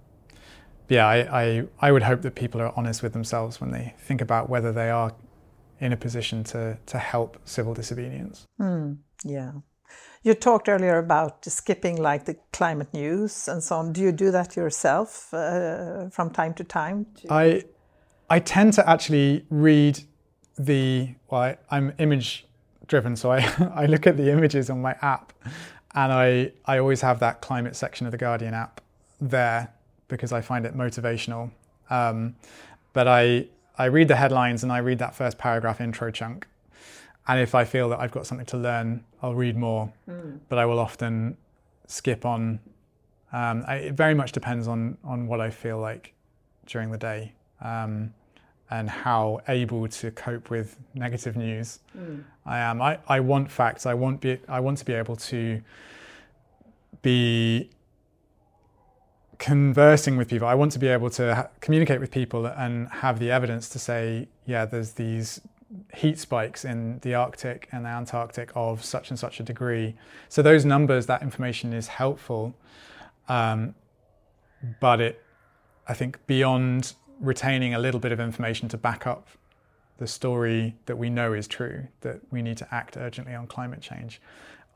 yeah, I, I, I would hope that people are honest with themselves when they think about whether they are in a position to, to help civil disobedience. Mm, yeah. You talked earlier about skipping like the climate news and so on. Do you do that yourself uh, from time to time? To... I, I tend to actually read the, well, I, I'm image driven, so I, *laughs* I look at the images on my app and I, I always have that climate section of the Guardian app there because I find it motivational. Um, but I, I read the headlines and I read that first paragraph intro chunk. And if I feel that I've got something to learn, I'll read more. Mm. But I will often skip on. Um, I, it very much depends on on what I feel like during the day. Um, and how able to cope with negative news mm. I am. I, I want facts. I want be I want to be able to be conversing with people. I want to be able to ha- communicate with people and have the evidence to say, yeah, there's these heat spikes in the Arctic and the Antarctic of such and such a degree. So those numbers, that information is helpful, um, but it, I think, beyond retaining a little bit of information to back up the story that we know is true, that we need to act urgently on climate change,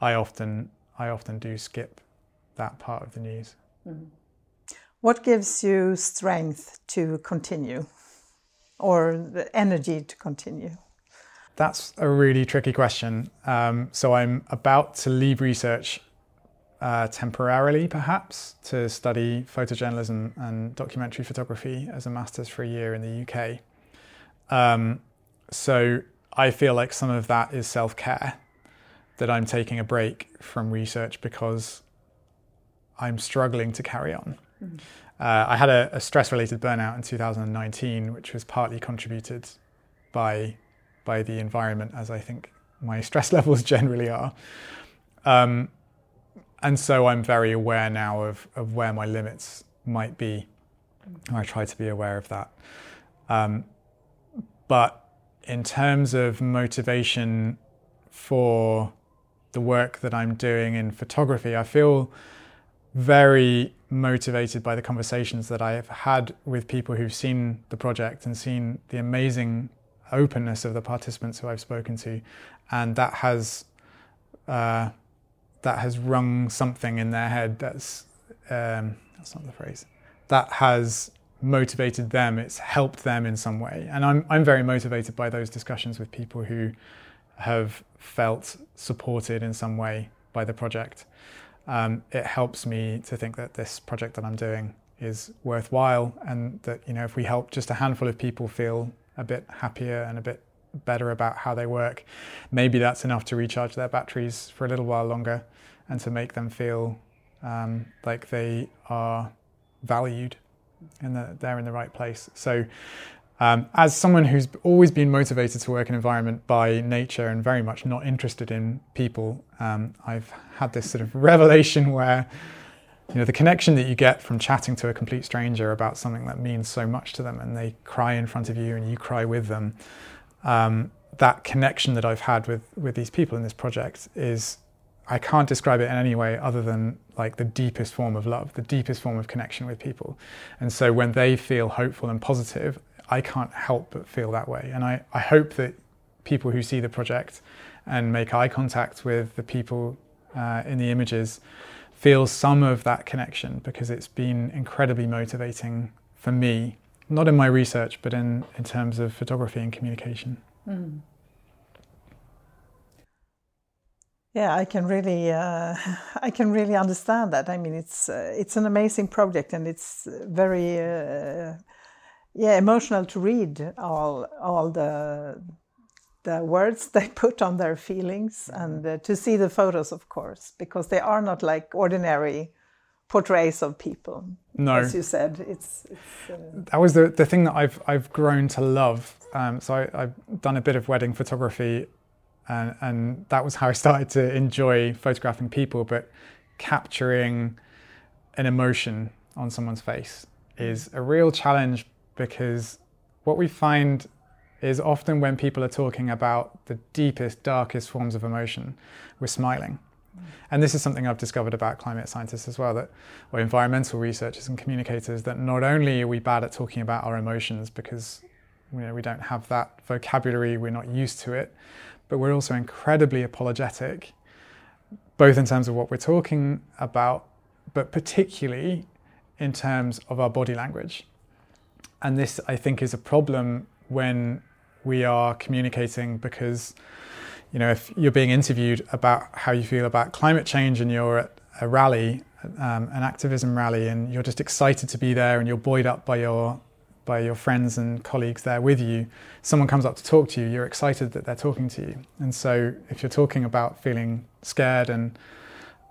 I often, I often do skip that part of the news. Mm-hmm. What gives you strength to continue or the energy to continue? That's a really tricky question. Um, so I'm about to leave research uh, temporarily, perhaps, to study photojournalism and documentary photography as a master's for a year in the UK. Um, so I feel like some of that is self care, that I'm taking a break from research because I'm struggling to carry on. Uh, I had a, a stress related burnout in 2019, which was partly contributed by, by the environment, as I think my *laughs* stress levels generally are. Um, and so I'm very aware now of, of where my limits might be. I try to be aware of that. Um, but in terms of motivation for the work that I'm doing in photography, I feel very motivated by the conversations that I have had with people who've seen the project and seen the amazing openness of the participants who I've spoken to, and that has uh, that has rung something in their head. That's um, that's not the phrase. That has motivated them. It's helped them in some way, and I'm I'm very motivated by those discussions with people who have felt supported in some way by the project um, it helps me to think that this project that I'm doing is worthwhile and that you know if we help just a handful of people feel a bit happier and a bit better about how they work maybe that's enough to recharge their batteries for a little while longer and to make them feel um, like they are valued and that they're in the right place. So um, as someone who's always been motivated to work in environment by nature and very much not interested in people, um, I've had this sort of *laughs* revelation where you know the connection that you get from chatting to a complete stranger about something that means so much to them, and they cry in front of you and you cry with them. Um, that connection that I've had with with these people in this project is I can't describe it in any way other than like the deepest form of love, the deepest form of connection with people. And so when they feel hopeful and positive, I can't help but feel that way. And I, I hope that people who see the project and make eye contact with the people uh, in the images feel some of that connection because it's been incredibly motivating for me, not in my research, but in, in terms of photography and communication. Mm. Yeah, I can really, uh, *laughs* I can really understand that. I mean, it's uh, it's an amazing project, and it's very uh, yeah emotional to read all all the the words *laughs* they put on their feelings mm-hmm. and uh, to see the photos of course because they are not like ordinary portraits of people. No. As you said it's, it's uh... that was the, the thing that i've i've grown to love. Um, so I, have done a bit of wedding photography and, and that was how i started to enjoy photographing people but capturing an emotion on someone's face is a real challenge because what we find is often when people are talking about the deepest, darkest forms of emotion, we're smiling. And this is something I've discovered about climate scientists as well, that or environmental researchers and communicators, that not only are we bad at talking about our emotions because you know, we don't have that vocabulary, we're not used to it, but we're also incredibly apologetic, both in terms of what we're talking about, but particularly in terms of our body language. And this, I think, is a problem when we are communicating because, you know, if you're being interviewed about how you feel about climate change and you're at a rally, um, an activism rally, and you're just excited to be there and you're buoyed up by your by your friends and colleagues there with you, someone comes up to talk to you, you're excited that they're talking to you. And so if you're talking about feeling scared and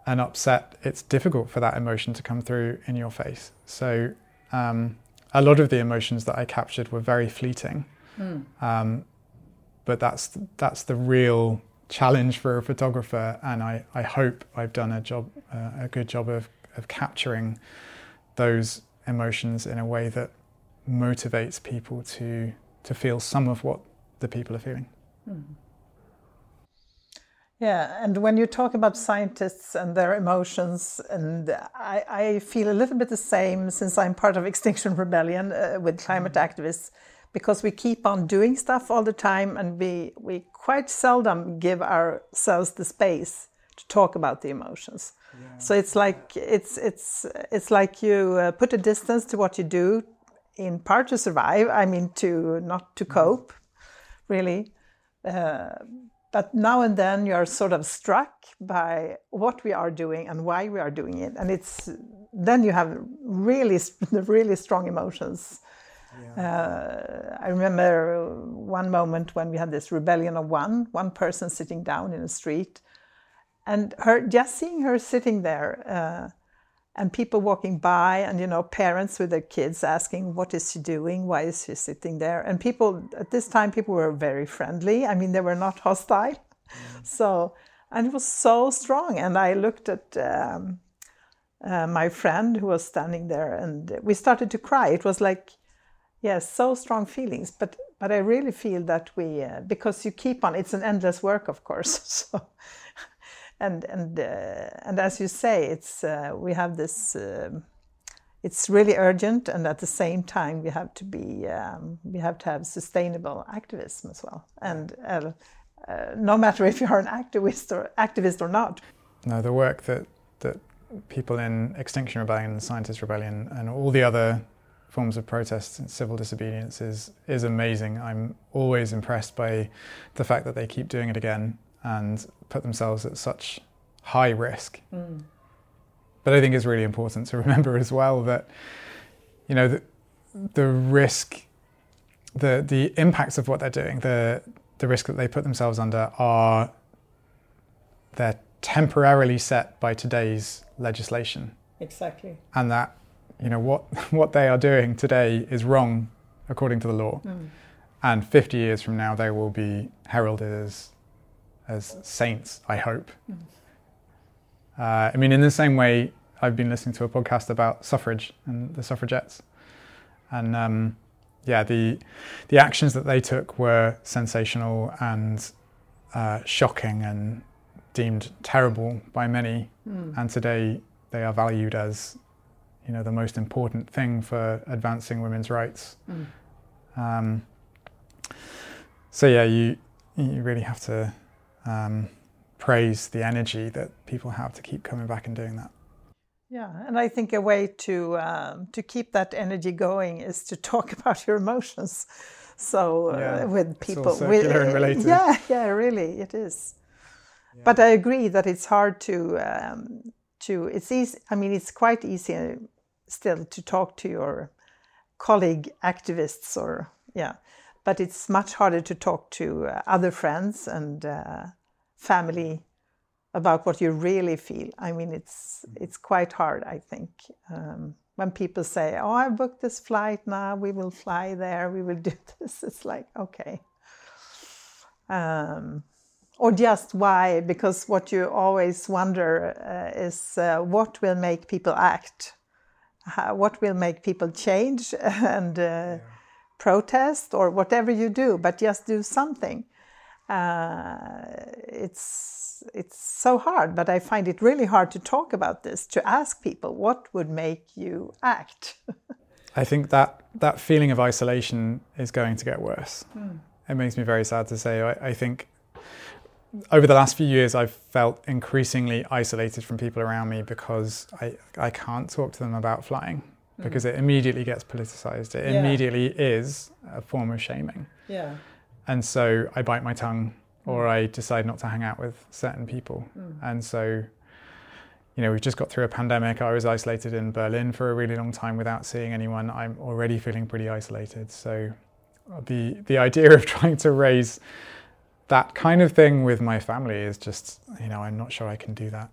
and upset, it's difficult for that emotion to come through in your face. So um, a lot of the emotions that I captured were very fleeting. Mm. Um, but that's that's the real challenge for a photographer, and I, I hope I've done a job uh, a good job of, of capturing those emotions in a way that motivates people to to feel some of what the people are feeling. Mm. Yeah, and when you talk about scientists and their emotions, and I, I feel a little bit the same since I'm part of Extinction Rebellion uh, with climate mm. activists, because we keep on doing stuff all the time, and we we quite seldom give ourselves the space to talk about the emotions. Yeah. So it's like it's it's it's like you uh, put a distance to what you do, in part to survive. I mean, to not to mm. cope, really. Uh, but now and then you are sort of struck by what we are doing and why we are doing it. And it's then you have really *laughs* really strong emotions. Yeah. uh, i remember one moment when we had this rebellion of one one person sitting down in a street. And her just seeing her sitting there uh, and people walking by and you know parents with their kids asking what is she doing? Why is she sitting there? And people at this time people were very friendly. I mean they were not hostile. Mm. so and it was so strong. And i looked at um, uh, my friend who was standing there and we started to cry. It was like yes so strong feelings. But but i really feel that we uh, because you keep on it's an endless work of course. *laughs* So and and uh, and as you say, it's uh, we have this. Um, it's really urgent, and at the same time, we have to be um, we have to have sustainable activism as well. And uh, uh, no matter if you're an activist or activist or not. No, the work that that people in Extinction Rebellion, Scientist Rebellion, and all the other forms of protest and civil disobedience is is amazing. I'm always impressed by the fact that they keep doing it again and put themselves at such high risk. Mm. But I think it's really important to *laughs* remember as well that, you know, the, the risk, the the impacts of what they're doing, the the risk that they put themselves under are they're temporarily set by today's legislation. Exactly. And that, you know, what *laughs* what they are doing today is wrong according to the law. Mm. And 50 years from now, they will be heralded as as saints, I hope. Mm. Uh, I mean, in the same way, I've been listening to a podcast about suffrage and the suffragettes, and um, yeah, the the actions that they took were sensational and uh, shocking and deemed terrible by many, mm. and today they are valued as you know the most important thing for advancing women's rights. Mm. Um, so yeah, you you really have to um, praise the energy that people have to keep coming back and doing that. Yeah, and I think a way to um, to keep that energy going is to talk *laughs* about your emotions. So uh, yeah, with people, with, uh, yeah, yeah, really, it is. Yeah. But I agree that it's hard to um, to. It's easy. I mean, it's quite easy uh, still to talk to your colleague activists or yeah but it's much harder to talk to uh, other friends and uh, family about what you really feel. I mean, it's it's quite hard. I think um, when people say, "Oh, I booked this flight now. We will fly there. We will *laughs* do this." It's like, okay. Um, or just why? Because what you always wonder uh, is uh, what will make people act, How, what will make people change, *laughs* and uh, yeah protest or whatever you do, but just do something. Uh, it's it's so hard, but I find it really hard to talk about this. To ask people what would make you act. *laughs* I think that that feeling of isolation is going to get worse. Mm. It makes me very sad to say. I, I think over the last few years, I've felt increasingly isolated from people around me because I, I can't talk to them about flying because it immediately gets politicized. It yeah. immediately is a form of shaming. Yeah. And so I bite my tongue or mm. I decide not to hang out with certain people. Mm. And so, you know, we've just got through a pandemic. I was isolated in Berlin for a really long time without seeing anyone. I'm already feeling pretty isolated. So the the idea of *laughs* trying to raise that kind of thing with my family is just, you know, I'm not sure I can do that.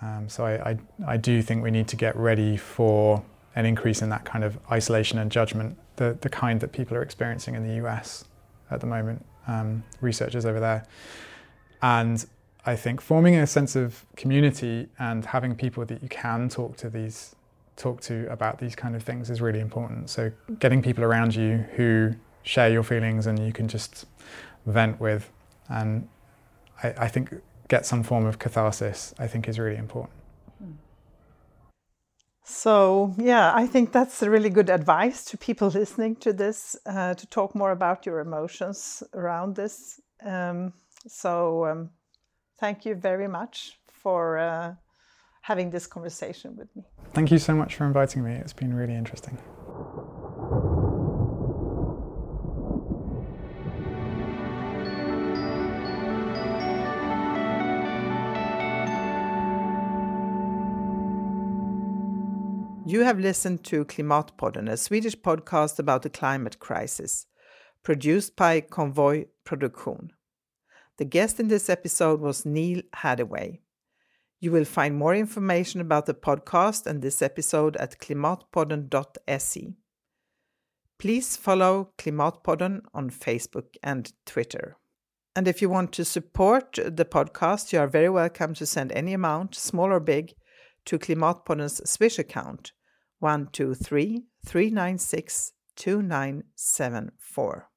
Um, so I, I, I do think we need to get ready for an increase in that kind of isolation and judgment, the, the kind that people are experiencing in the US at the moment, um, researchers over there. And I think forming a sense of community and having people that you can talk to these talk to about these kind of things is really important. So getting people around you who share your feelings and you can just vent with and I, I think get some form of catharsis I think is really important. So, yeah, I think that's a really good advice to people *laughs* listening to this uh, to talk more about your emotions around this. Um, so, um, thank you very much for uh, having this conversation with me. Thank you so much for inviting me. It's been really interesting. You have listened to Klimatpodden, a Swedish podcast about the climate crisis, produced by Convoy Produktion. The guest in this episode was Neal Haddaway. You will find more information about the podcast and this episode at klimatpodden.se. Please follow Klimatpodden on Facebook and Twitter. And if you want to support the podcast, you are very welcome to send any amount, small or big, to Klimatpodden's Swish account 123 396 2974.